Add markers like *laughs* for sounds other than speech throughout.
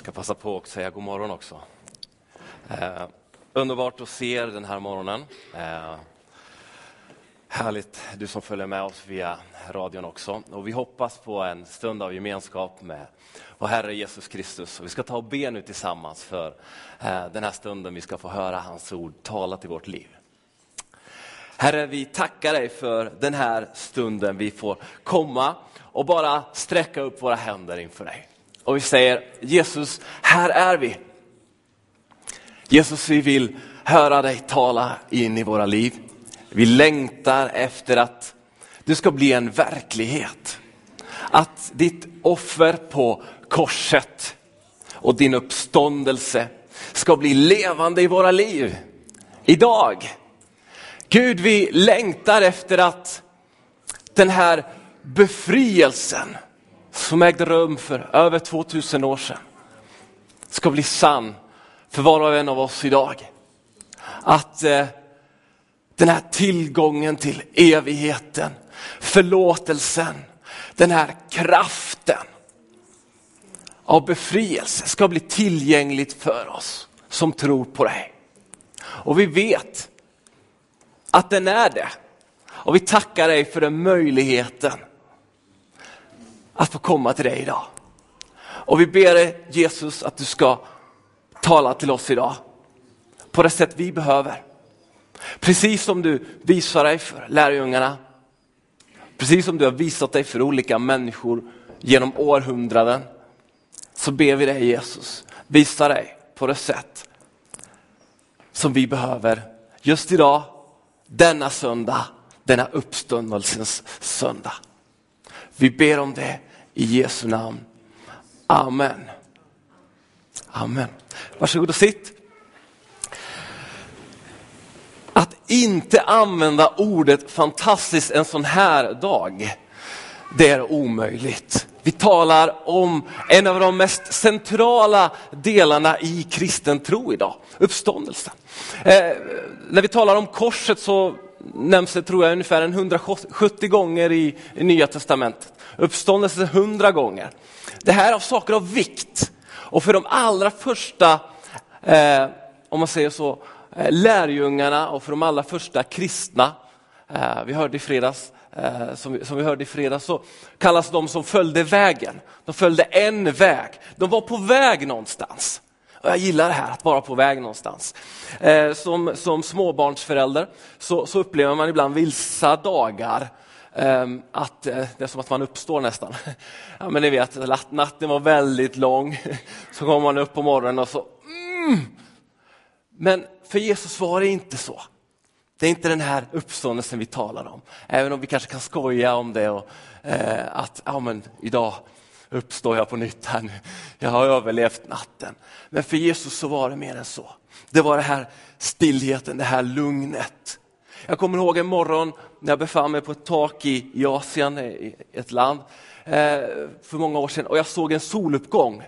ska passa på att säga god morgon också. Eh, underbart att se er den här morgonen. Eh, härligt du som följer med oss via radion också. Och vi hoppas på en stund av gemenskap med vår Herre Jesus Kristus. Och vi ska ta och be nu tillsammans för eh, den här stunden vi ska få höra hans ord talat i vårt liv. Herre, vi tackar dig för den här stunden vi får komma och bara sträcka upp våra händer inför dig. Och vi säger Jesus, här är vi. Jesus, vi vill höra dig tala in i våra liv. Vi längtar efter att du ska bli en verklighet. Att ditt offer på korset och din uppståndelse ska bli levande i våra liv. Idag. Gud, vi längtar efter att den här befrielsen som ägde rum för över 2000 år sedan ska bli sann för var och en av oss idag. Att eh, den här tillgången till evigheten, förlåtelsen, den här kraften av befrielse ska bli tillgängligt för oss som tror på dig. Och vi vet att den är det. Och vi tackar dig för den möjligheten att få komma till dig idag. Och vi ber dig Jesus att du ska tala till oss idag på det sätt vi behöver. Precis som du visar dig för lärjungarna, precis som du har visat dig för olika människor genom århundraden, så ber vi dig Jesus, visa dig på det sätt som vi behöver just idag, denna söndag, denna uppståndelsens söndag. Vi ber om det i Jesu namn. Amen. Amen. Varsågod och sitt. Att inte använda ordet fantastiskt en sån här dag, det är omöjligt. Vi talar om en av de mest centrala delarna i kristen tro idag, uppståndelsen. Eh, när vi talar om korset så nämns det tror jag ungefär 170 gånger i, i Nya Testamentet. Uppståndelse 100 gånger. Det här är saker av vikt. Och för de allra första, eh, om man säger så, eh, lärjungarna och för de allra första kristna, eh, vi hörde i fredags, eh, som, som, vi hörde i fredags, så kallas de som följde vägen. De följde en väg. De var på väg någonstans. Och jag gillar det här att vara på väg någonstans. Eh, som, som småbarnsförälder så, så upplever man ibland vissa dagar ehm, att eh, det är som att man uppstår nästan. Ja, men ni vet, natten var väldigt lång, *laughs* så kommer man upp på morgonen och så... Mm. Men för Jesus var det inte så. Det är inte den här uppståndelsen vi talar om, även om vi kanske kan skoja om det och eh, att ja, men idag uppstår jag på nytt här nu. Jag har överlevt natten. Men för Jesus så var det mer än så. Det var det här stillheten, det här lugnet. Jag kommer ihåg en morgon när jag befann mig på ett tak i, i Asien, i ett land, eh, för många år sedan och jag såg en soluppgång.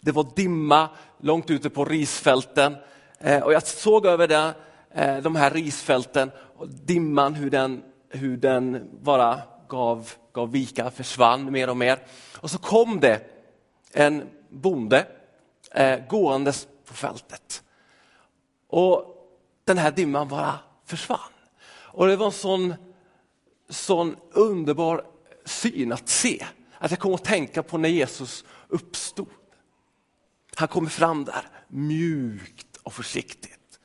Det var dimma långt ute på risfälten eh, och jag såg över det, eh, de här risfälten och dimman hur den, hur den bara gav, gav vika, försvann mer och mer. Och så kom det en bonde eh, gåendes på fältet. Och den här dimman bara försvann. Och det var en sån, sån underbar syn att se. Att jag kom att tänka på när Jesus uppstod. Han kommer fram där mjukt och försiktigt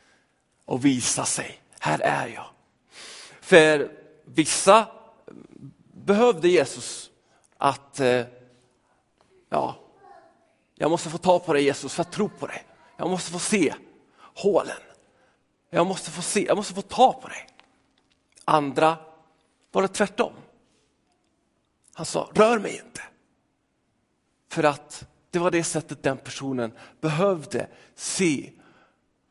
och visar sig. Här är jag. För vissa behövde Jesus att, eh, ja, jag måste få ta på dig Jesus för att tro på dig. Jag måste få se hålen. Jag måste få se, jag måste få ta på dig. Andra var det tvärtom. Han sa, rör mig inte. För att det var det sättet den personen behövde se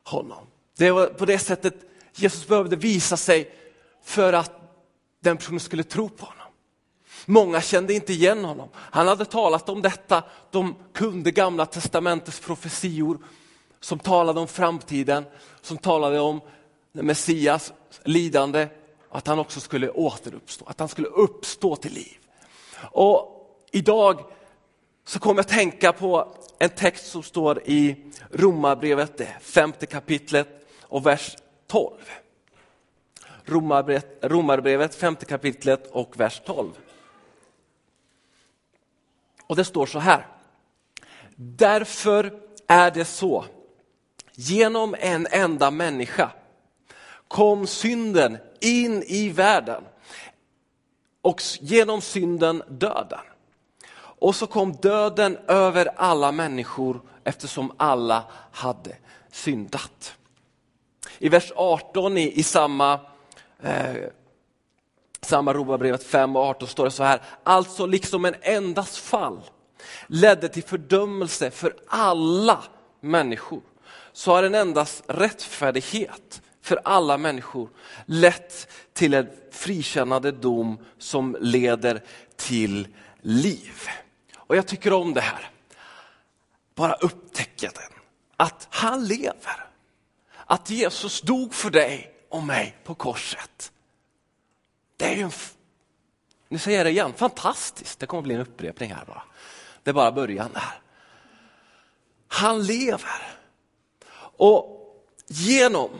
honom. Det var på det sättet Jesus behövde visa sig för att den personen skulle tro på honom. Många kände inte igen honom. Han hade talat om detta, de kunde gamla testamentets profetior som talade om framtiden, som talade om Messias lidande, att han också skulle återuppstå, att han skulle uppstå till liv. Och idag så kommer jag att tänka på en text som står i Romarbrevet, det femte kapitlet och vers 12. Romarbrevet, Romarbrevet femte kapitlet och vers 12. Och det står så här. Därför är det så, genom en enda människa kom synden in i världen och genom synden döden. Och så kom döden över alla människor eftersom alla hade syndat. I vers 18 i, i samma, eh, samma Romarbrevet 5 och 18 står det så här. Alltså liksom en endas fall ledde till fördömelse för alla människor så har en endas rättfärdighet för alla människor lett till en frikännande dom som leder till liv. Och jag tycker om det här. Bara upptäcka den. Att han lever. Att Jesus dog för dig och mig på korset. Det är ju en, nu säger jag det igen, fantastiskt. Det kommer bli en upprepning här bara. Det är bara början där. Han lever. Och genom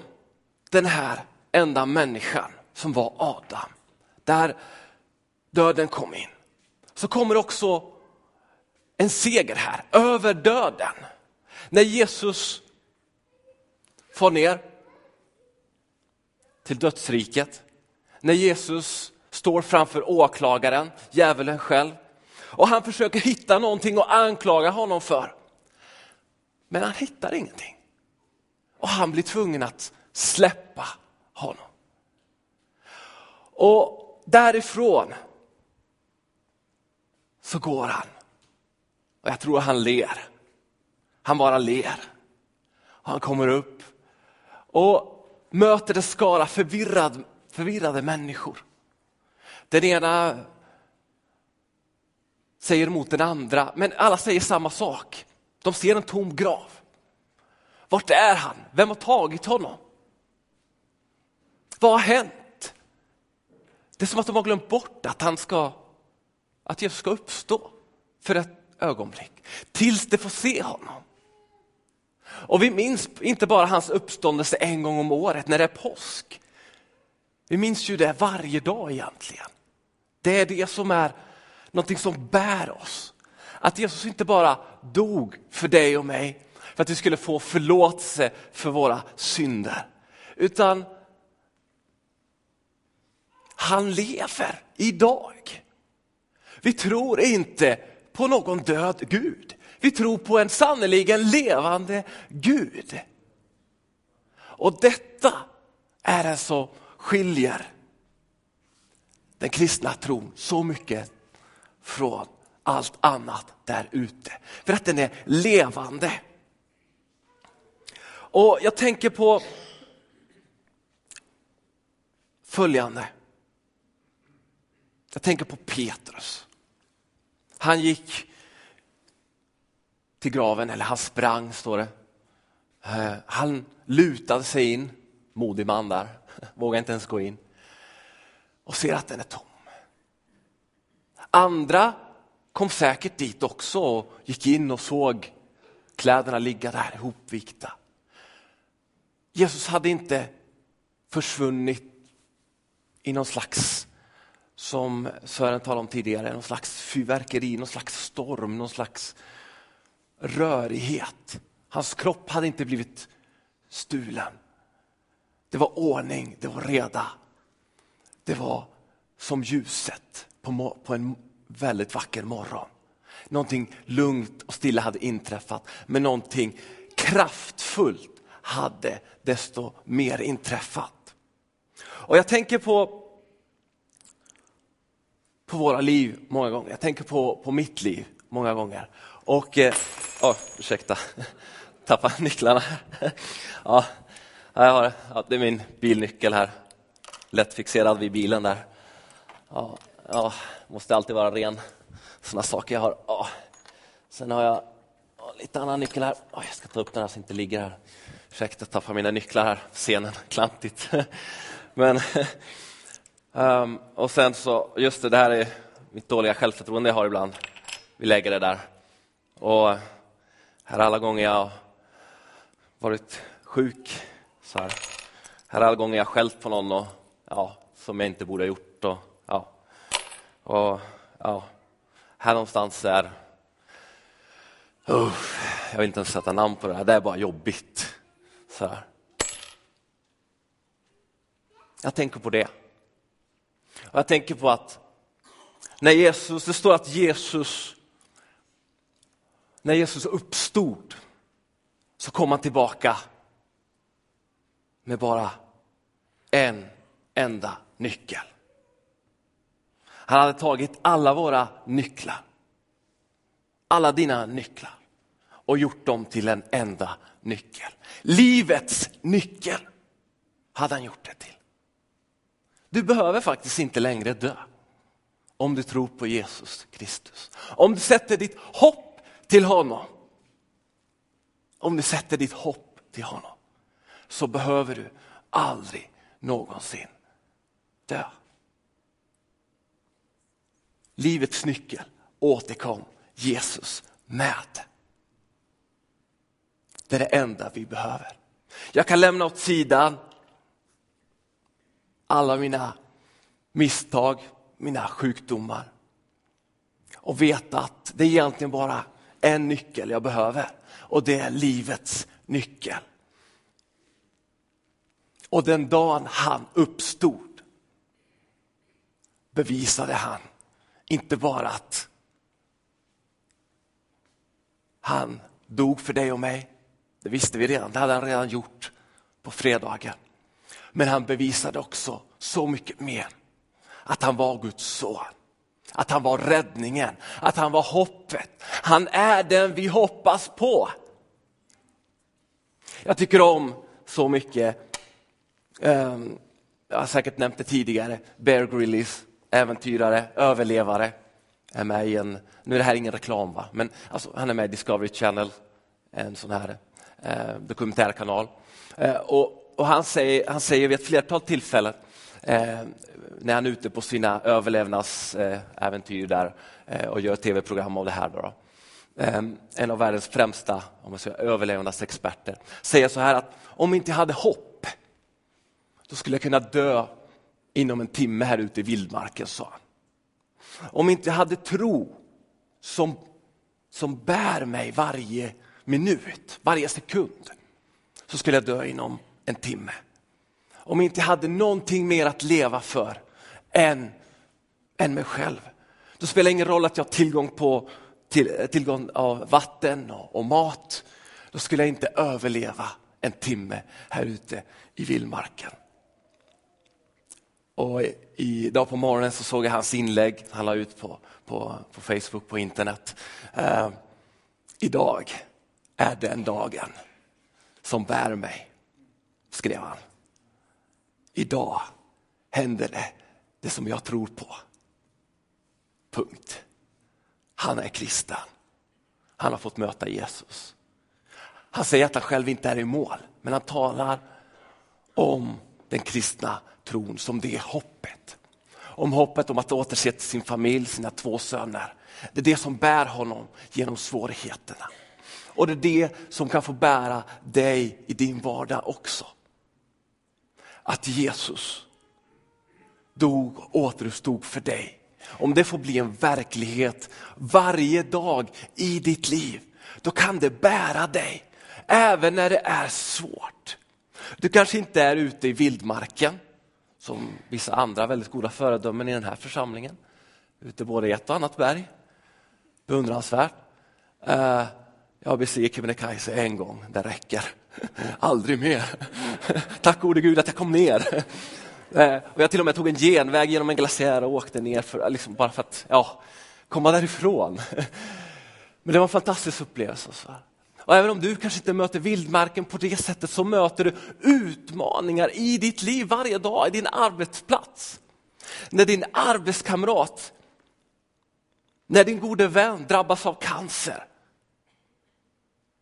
den här enda människan som var Adam, där döden kom in, så kommer också en seger här över döden. När Jesus får ner till dödsriket, när Jesus står framför åklagaren, djävulen själv, och han försöker hitta någonting att anklaga honom för. Men han hittar ingenting. Och han blir tvungen att släppa honom. Och därifrån så går han. Och jag tror han ler. Han bara ler. Han kommer upp och möter en skara förvirrad, förvirrade människor. Den ena säger emot den andra, men alla säger samma sak. De ser en tom grav. Vart är han? Vem har tagit honom? Vad har hänt? Det är som att de har glömt bort att, han ska, att Jesus ska uppstå för ett ögonblick, tills de får se honom. Och vi minns inte bara hans uppståndelse en gång om året när det är påsk. Vi minns ju det varje dag egentligen. Det är det som är någonting som bär oss. Att Jesus inte bara dog för dig och mig, för att vi skulle få förlåtelse för våra synder. Utan han lever idag. Vi tror inte på någon död Gud. Vi tror på en sannoliken levande Gud. Och detta är en så skiljer den kristna tron så mycket från allt annat där ute. För att den är levande. Och jag tänker på följande. Jag tänker på Petrus. Han gick till graven, eller han sprang står det. Eh, han lutade sig in, modig man där, vågar inte ens gå in och ser att den är tom. Andra kom säkert dit också och gick in och såg kläderna ligga där ihopvikta. Jesus hade inte försvunnit i någon slags, som Sören talade om tidigare, någon slags fyrverkeri, någon slags storm, någon slags rörighet. Hans kropp hade inte blivit stulen. Det var ordning, det var reda. Det var som ljuset på, på en väldigt vacker morgon. Någonting lugnt och stilla hade inträffat, men någonting kraftfullt hade desto mer inträffat. Och jag tänker på, på våra liv många gånger. Jag tänker på, på mitt liv många gånger. Och, eh, oh, ursäkta, *laughs* tappade nycklarna. *laughs* ja, jag har, ja, det är min bilnyckel här, lätt fixerad vid bilen där. Ja, ja, måste alltid vara ren. såna saker jag har. Ja. Sen har jag ja, lite annan nyckel här. Jag ska ta upp den här så den inte ligger här. Ursäkta, jag tappar mina nycklar här. Scenen, *laughs* klantigt. Men, um, *laughs* och sen så, just det, det här är mitt dåliga självförtroende jag har ibland. Vi lägger det där. Och här alla gånger jag varit sjuk, så här, här alla gånger jag skällt på någon och, ja, som jag inte borde ha gjort. Och, ja, och, ja, här någonstans är, uh, jag vill inte ens sätta namn på det här, det är bara jobbigt. Så här. Jag tänker på det. Och jag tänker på att när Jesus, det står att Jesus, när Jesus uppstod så kom han tillbaka med bara en enda nyckel. Han hade tagit alla våra nycklar, alla dina nycklar och gjort dem till en enda nyckel. Livets nyckel hade han gjort det till. Du behöver faktiskt inte längre dö om du tror på Jesus Kristus. Om du sätter ditt hopp till honom. Om du sätter ditt hopp till honom så behöver du aldrig någonsin dö. Livets nyckel återkom Jesus med. Det är det enda vi behöver. Jag kan lämna åt sidan alla mina misstag, mina sjukdomar och veta att det är egentligen bara en nyckel jag behöver och det är livets nyckel. Och den dagen han uppstod bevisade han inte bara att han dog för dig och mig, det visste vi redan, det hade han redan gjort på fredagen. Men han bevisade också så mycket mer. Att han var Guds son. Att han var räddningen, att han var hoppet. Han är den vi hoppas på. Jag tycker om så mycket, Ehm, jag har säkert nämnt det tidigare, Bear Grylls, äventyrare, överlevare. Är med i en, nu är det här ingen reklam, va? men alltså, han är med i Discovery Channel, en sån här eh, dokumentärkanal. Eh, och och han, säger, han säger vid ett flertal tillfällen eh, när han är ute på sina överlevnadsäventyr eh, där eh, och gör tv-program av det här. Då, eh, en av världens främsta om man säger, överlevnadsexperter säger så här att om inte jag hade hopp, då skulle jag kunna dö inom en timme här ute i vildmarken, sa han. Om inte jag hade tro som, som bär mig varje minut, varje sekund, så skulle jag dö inom en timme. Om inte jag hade någonting mer att leva för än, än mig själv. Då spelar det ingen roll att jag har tillgång på till, tillgång av vatten och, och mat. Då skulle jag inte överleva en timme här ute i vildmarken. Och idag på morgonen så såg jag hans inlägg, han la ut på, på, på Facebook, på internet. Eh, idag är den dagen som bär mig skrev han. Idag händer det, det som jag tror på. Punkt. Han är kristen. Han har fått möta Jesus. Han säger att han själv inte är i mål, men han talar om den kristna tron som det hoppet. Om hoppet om att återse till sin familj, sina två söner. Det är det som bär honom genom svårigheterna. Och det är det som kan få bära dig i din vardag också att Jesus dog och återuppstod för dig. Om det får bli en verklighet varje dag i ditt liv, då kan det bära dig, även när det är svårt. Du kanske inte är ute i vildmarken, som vissa andra väldigt goda föredömen i den här församlingen. Ute både i ett och annat berg. Beundransvärt. Eh, jag har besegrat Kebnekaise en gång, det räcker. *laughs* Aldrig mer. *laughs* Tack gode Gud att jag kom ner. *laughs* Eh, och jag till och med tog en genväg genom en glaciär och åkte ner för, liksom bara för att ja, komma därifrån. Men det var en fantastisk upplevelse. Och även om du kanske inte möter vildmarken på det sättet så möter du utmaningar i ditt liv varje dag, i din arbetsplats. När din arbetskamrat, när din gode vän drabbas av cancer.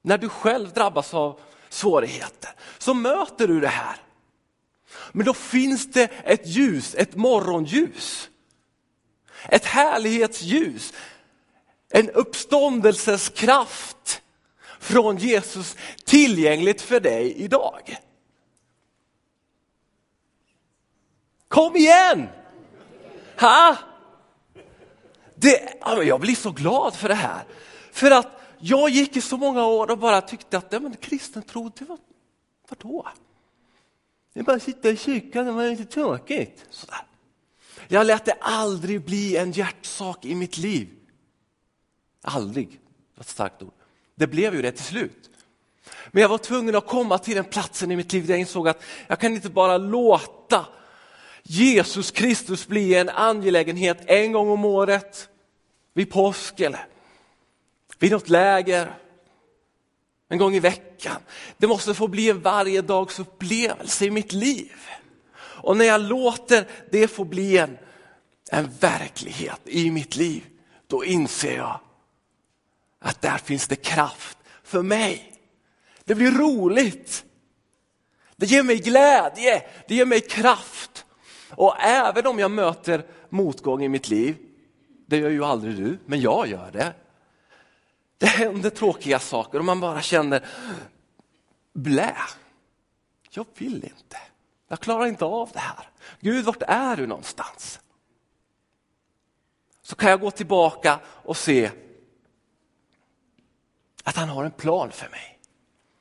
När du själv drabbas av svårigheter så möter du det här. Men då finns det ett ljus, ett morgonljus. Ett härlighetsljus. en uppståndelses kraft från Jesus tillgängligt för dig idag. Kom igen! Ha? Det, jag blir så glad för det här. För att jag gick i så många år och bara tyckte att ja, men kristen tro, det var, vadå? Det är bara att sitta i kyrkan, det var lite tråkigt. Sådär. Jag lät det aldrig bli en hjärtsak i mitt liv. Aldrig, var ett starkt ord. Det blev ju det till slut. Men jag var tvungen att komma till den platsen i mitt liv där jag insåg att jag kan inte bara låta Jesus Kristus bli en angelägenhet en gång om året, vid påsk eller vid något läger, en gång i veckan. Det måste få bli en varje dags upplevelse i mitt liv. Och när jag låter det få bli en, en verklighet i mitt liv, då inser jag att där finns det kraft för mig. Det blir roligt. Det ger mig glädje, det ger mig kraft. Och även om jag möter motgång i mitt liv, det gör ju aldrig du, men jag gör det. Det händer tråkiga saker och man bara känner, blä, jag vill inte. Jag klarar inte av det här. Gud, vart är du någonstans? Så kan jag gå tillbaka och se att han har en plan för mig.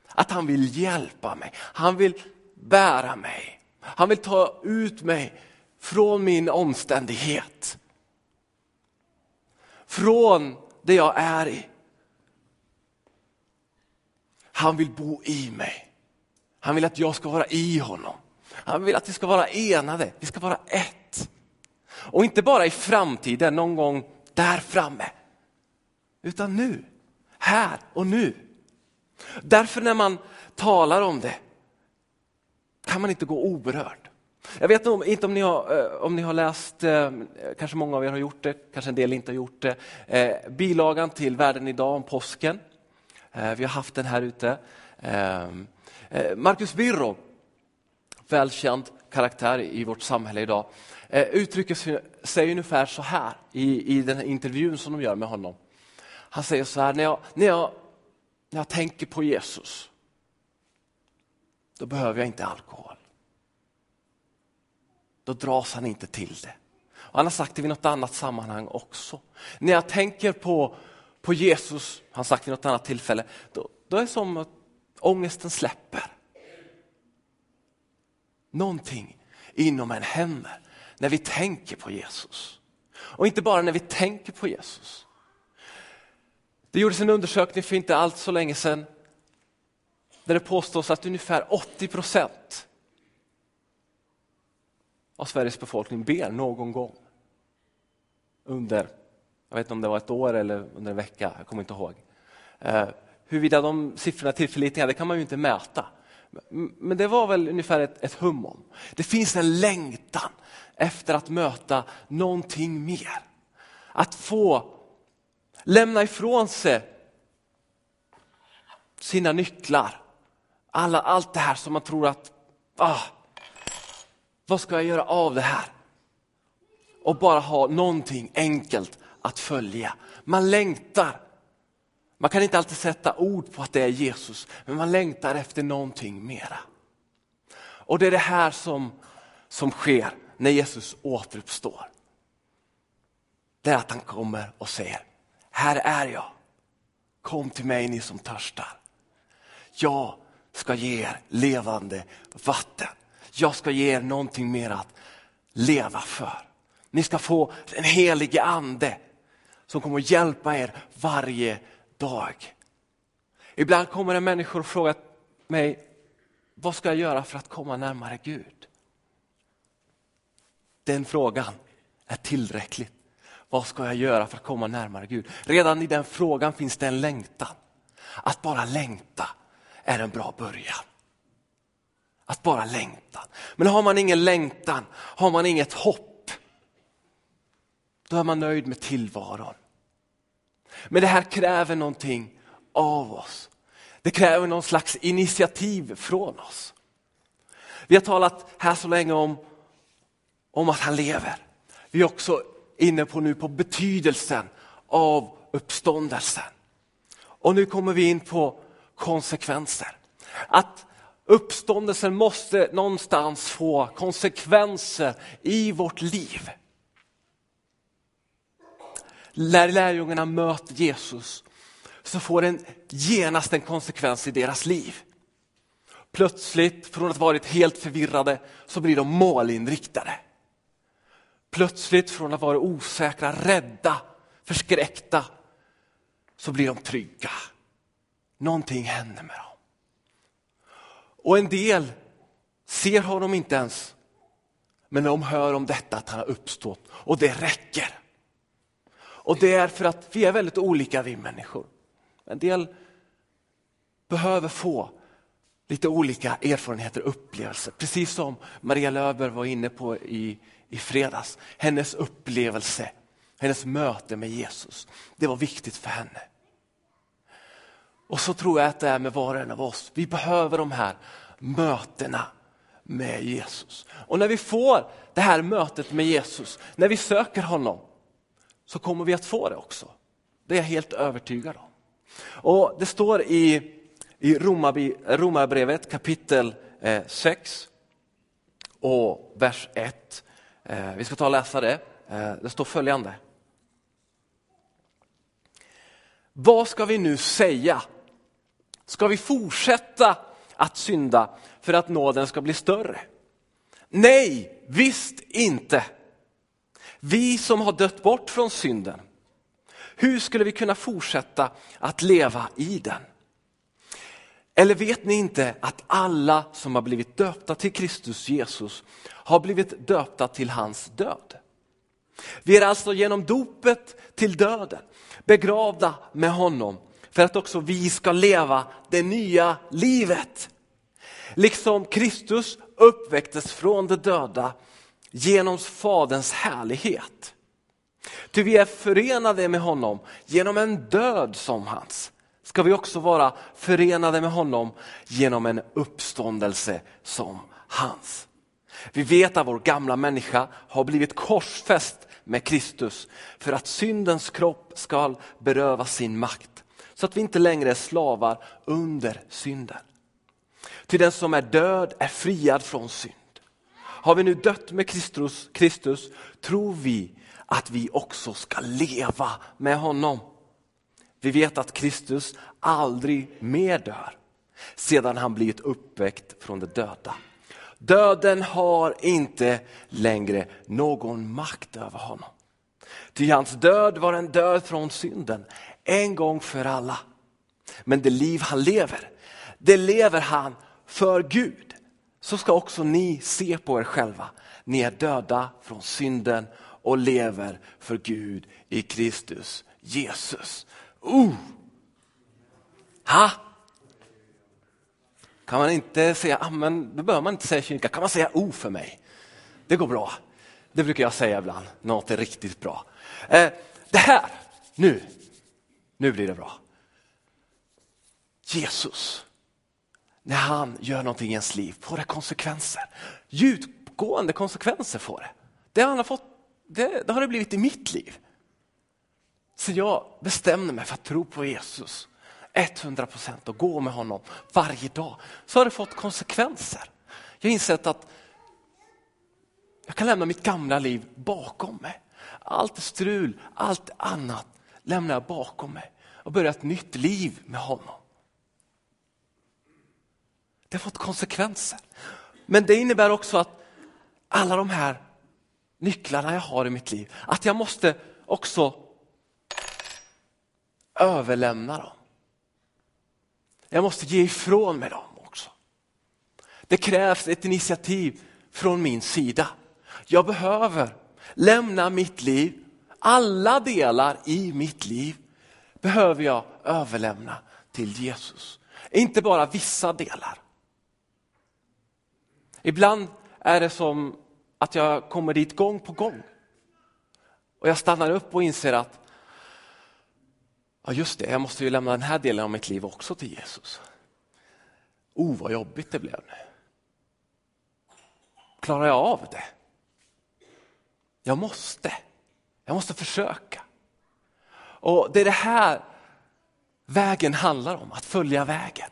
Att han vill hjälpa mig. Han vill bära mig. Han vill ta ut mig från min omständighet. Från det jag är i. Han vill bo i mig. Han vill att jag ska vara i honom. Han vill att vi ska vara enade, vi ska vara ett. Och inte bara i framtiden, någon gång där framme. Utan nu, här och nu. Därför när man talar om det kan man inte gå oberörd. Jag vet inte om ni har, eh, om ni har läst, eh, kanske många av er har gjort det, kanske en del inte har gjort det, eh, bilagan till Världen idag om påsken. Vi har haft den här ute. Marcus Birro, välkänd karaktär i vårt samhälle idag, uttrycker sig ungefär så här i, i den här intervjun som de gör med honom. Han säger så här, när jag, när jag, när jag tänker på Jesus, då behöver jag inte alkohol. Då dras han inte till det. Och han har sagt det vid något annat sammanhang också. När jag tänker på, på Jesus, han har sagt vid något annat tillfälle, då, då är det som att ångesten släpper. Någonting inom en händer när vi tänker på Jesus. Och inte bara när vi tänker på Jesus. Det gjordes en undersökning för inte allt så länge sedan där det påstås att ungefär 80 procent av Sveriges befolkning ber någon gång under, jag vet inte om det var ett år eller under en vecka, jag kommer inte ihåg. Eh, huruvida de siffrorna är tillförlitliga, det kan man ju inte mäta. Men det var väl ungefär ett, ett hum om. Det finns en längtan efter att möta någonting mer. Att få lämna ifrån sig sina nycklar. Alla, allt det här som man tror att, ah, vad ska jag göra av det här? Och bara ha någonting enkelt att följa. Man längtar. Man kan inte alltid sätta ord på att det är Jesus, men man längtar efter någonting mera. Och det är det här som, som sker när Jesus återuppstår. Det är att han kommer och säger, här är jag. Kom till mig ni som törstar. Jag ska ge er levande vatten. Jag ska ge er någonting mer att leva för. Ni ska få den helige ande som kommer att hjälpa er varje dag. Ibland kommer det människor och frågar mig, vad ska jag göra för att komma närmare Gud? Den frågan är tillräckligt. Vad ska jag göra för att komma närmare Gud? Redan i den frågan finns det en längtan. Att bara längta är en bra början. Att bara längta. Men har man ingen längtan, har man inget hopp, då är man nöjd med tillvaron. Men det här kräver någonting av oss. Det kräver någon slags initiativ från oss. Vi har talat här så länge om, om att han lever. Vi har också inne på nu på betydelsen av uppståndelsen. Och nu kommer vi in på konsekvenser. Att uppståndelsen måste någonstans få konsekvenser i vårt liv. När lärjungarna möter Jesus så får den genast en konsekvens i deras liv. Plötsligt, från att ha varit helt förvirrade, så blir de målinriktade. Plötsligt, från att vara osäkra, rädda, förskräckta, så blir de trygga. Någonting händer med dem. Och en del ser honom inte ens, men de hör om detta att han har uppstått och det räcker. Och det är för att vi är väldigt olika vi människor. En del behöver få lite olika erfarenheter och upplevelser. Precis som Maria Löber var inne på i, i fredags. Hennes upplevelse, hennes möte med Jesus, det var viktigt för henne. Och så tror jag att det är med var och en av oss. Vi behöver de här mötena med Jesus. Och när vi får det här mötet med Jesus, när vi söker honom, så kommer vi att få det också. Det är jag helt övertygad om. Och Det står i, i Romarbrevet kapitel 6 eh, och vers 1. Eh, vi ska ta och läsa det. Eh, det står följande. Vad ska vi nu säga? Ska vi fortsätta att synda för att nåden ska bli större? Nej, visst inte. Vi som har dött bort från synden, hur skulle vi kunna fortsätta att leva i den? Eller vet ni inte att alla som har blivit döpta till Kristus Jesus har blivit döpta till hans död? Vi är alltså genom dopet till döden begravda med honom för att också vi ska leva det nya livet. Liksom Kristus uppväcktes från de döda genom Faderns härlighet. Ty vi är förenade med honom genom en död som hans. Ska vi också vara förenade med honom genom en uppståndelse som hans. Vi vet att vår gamla människa har blivit korsfäst med Kristus för att syndens kropp ska beröva sin makt. Så att vi inte längre är slavar under synden. Till den som är död är friad från synd. Har vi nu dött med Kristus, Kristus tror vi att vi också ska leva med honom. Vi vet att Kristus aldrig mer dör sedan han blivit uppväckt från de döda. Döden har inte längre någon makt över honom. Ty hans död var en död från synden, en gång för alla. Men det liv han lever, det lever han för Gud. Så ska också ni se på er själva. Ni är döda från synden och lever för Gud i Kristus Jesus. Oh! Ha? Kan man inte säga ah, amen, då behöver man inte säga kyrka, kan man säga o för mig? Det går bra. Det brukar jag säga ibland, något är riktigt bra. Eh, det här, nu, nu blir det bra. Jesus, när han gör någonting i ens liv får det konsekvenser. Djupgående konsekvenser får det. Det han har fått det, det har det blivit i mitt liv. Så jag bestämde mig för att tro på Jesus 100 procent och gå med honom varje dag. Så har det fått konsekvenser. Jag har insett att jag kan lämna mitt gamla liv bakom mig. Allt strul, allt annat lämnar jag bakom mig och börjar ett nytt liv med honom. Det har fått konsekvenser. Men det innebär också att alla de här nycklarna jag har i mitt liv, att jag måste också överlämna dem. Jag måste ge ifrån mig dem också. Det krävs ett initiativ från min sida. Jag behöver lämna mitt liv, alla delar i mitt liv behöver jag överlämna till Jesus. Inte bara vissa delar. Ibland är det som att jag kommer dit gång på gång. Och jag stannar upp och inser att ja just det, jag måste ju lämna den här delen av mitt liv också till Jesus. Oh, vad jobbigt det blev nu. Klarar jag av det? Jag måste. Jag måste försöka. Och det är det här vägen handlar om, att följa vägen.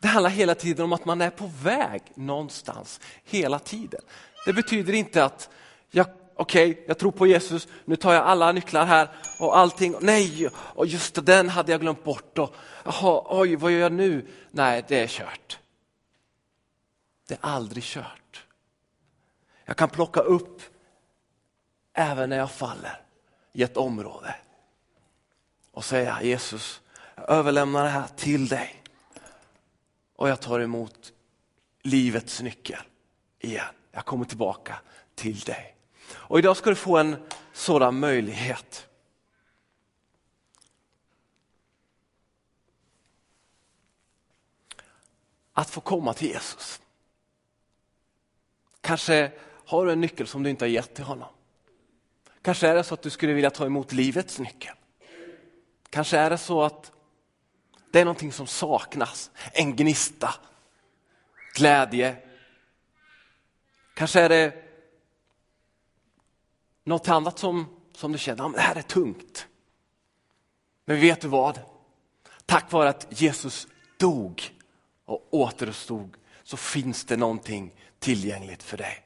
Det handlar hela tiden om att man är på väg någonstans hela tiden. Det betyder inte att jag, okej, okay, jag tror på Jesus, nu tar jag alla nycklar här och allting, nej, och just det, den hade jag glömt bort och jaha, oj, vad gör jag nu? Nej, det är kört. Det är aldrig kört. Jag kan plocka upp även när jag faller i ett område och säga Jesus, jag överlämnar det här till dig och jag tar emot livets nyckel igen. Jag kommer tillbaka till dig. Och idag ska du få en sådan möjlighet. Att få komma till Jesus. Kanske har du en nyckel som du inte har gett till honom. Kanske är det så att du skulle vilja ta emot livets nyckel. Kanske är det så att det är någonting som saknas, en gnista, glädje. Kanske är det något annat som, som du känner, det här är tungt. Men vet du vad? Tack vare att Jesus dog och återuppstod så finns det någonting tillgängligt för dig.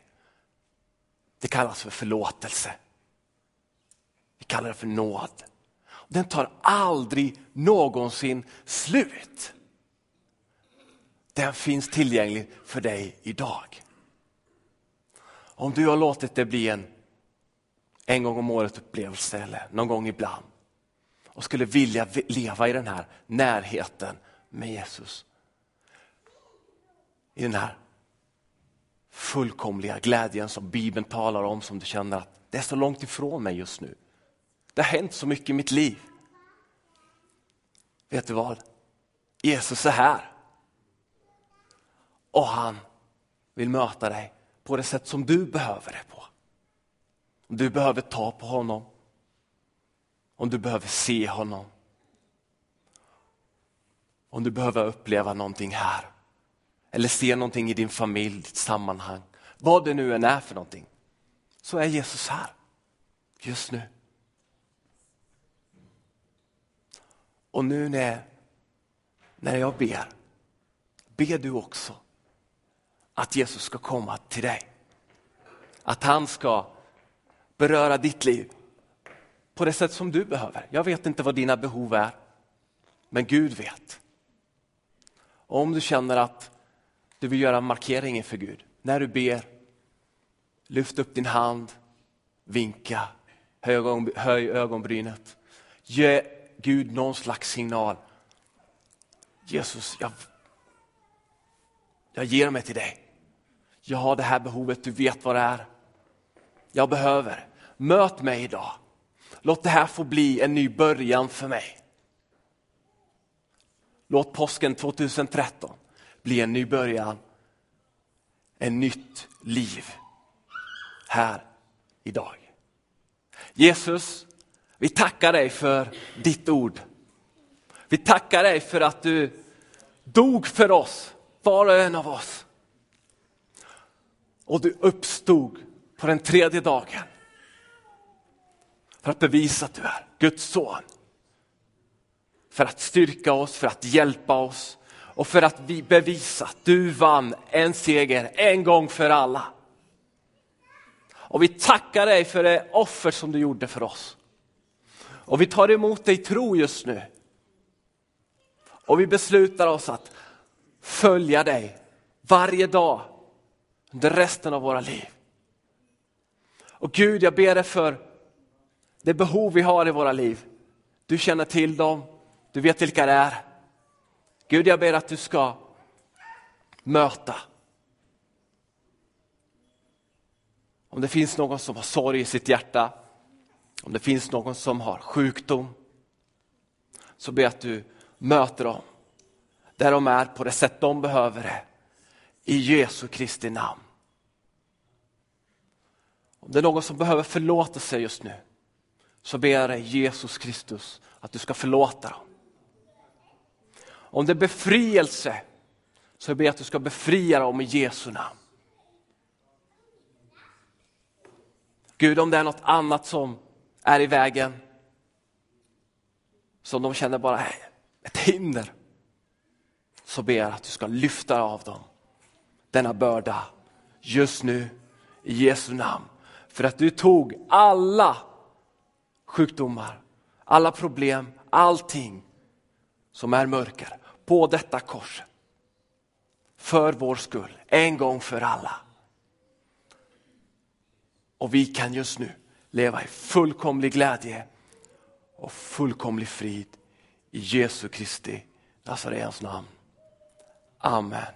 Det kallas för förlåtelse. Vi kallar det för nåd. Den tar aldrig någonsin slut. Den finns tillgänglig för dig idag. Om du har låtit det bli en en gång om året upplevelse eller någon gång ibland och skulle vilja leva i den här närheten med Jesus. I den här fullkomliga glädjen som Bibeln talar om som du känner att det är så långt ifrån mig just nu. Det har hänt så mycket i mitt liv. Vet du vad? Jesus är här. Och han vill möta dig på det sätt som du behöver det på. Om du behöver ta på honom. Om du behöver se honom. Om du behöver uppleva någonting här. Eller se någonting i din familj, ditt sammanhang. Vad det nu än är för någonting. Så är Jesus här. Just nu. Och nu när, när jag ber, ber du också att Jesus ska komma till dig. Att han ska beröra ditt liv på det sätt som du behöver. Jag vet inte vad dina behov är, men Gud vet. Och om du känner att du vill göra en markering inför Gud, när du ber, lyft upp din hand, vinka, höj ögonbrynet. Ge Gud någon slags signal. Jesus, jag, jag ger mig till dig. Jag har det här behovet, du vet vad det är. Jag behöver. Möt mig idag. Låt det här få bli en ny början för mig. Låt påsken 2013 bli en ny början. En nytt liv här idag. Jesus, vi tackar dig för ditt ord. Vi tackar dig för att du dog för oss, var och en av oss. Och du uppstod på den tredje dagen. För att bevisa att du är Guds son. För att styrka oss, för att hjälpa oss och för att vi bevisa att du vann en seger en gång för alla. Och vi tackar dig för det offer som du gjorde för oss. Och vi tar emot dig i tro just nu. Och vi beslutar oss att följa dig varje dag under resten av våra liv. Och Gud, jag ber dig för det behov vi har i våra liv. Du känner till dem, du vet vilka det är. Gud, jag ber att du ska möta. Om det finns någon som har sorg i sitt hjärta, om det finns någon som har sjukdom, så ber jag att du möter dem där de är på det sätt de behöver det. I Jesu Kristi namn. Om det är någon som behöver förlåtelse just nu så ber jag dig Jesus Kristus att du ska förlåta dem. Om det är befrielse så ber jag att du ska befria dem i Jesu namn. Gud, om det är något annat som är i vägen, som de känner bara är ett hinder, så ber jag att du ska lyfta av dem denna börda just nu i Jesu namn. För att du tog alla sjukdomar, alla problem, allting som är mörker på detta kors. För vår skull, en gång för alla. Och vi kan just nu leva i fullkomlig glädje och fullkomlig frid i Jesu Kristi Nazarens namn. Amen.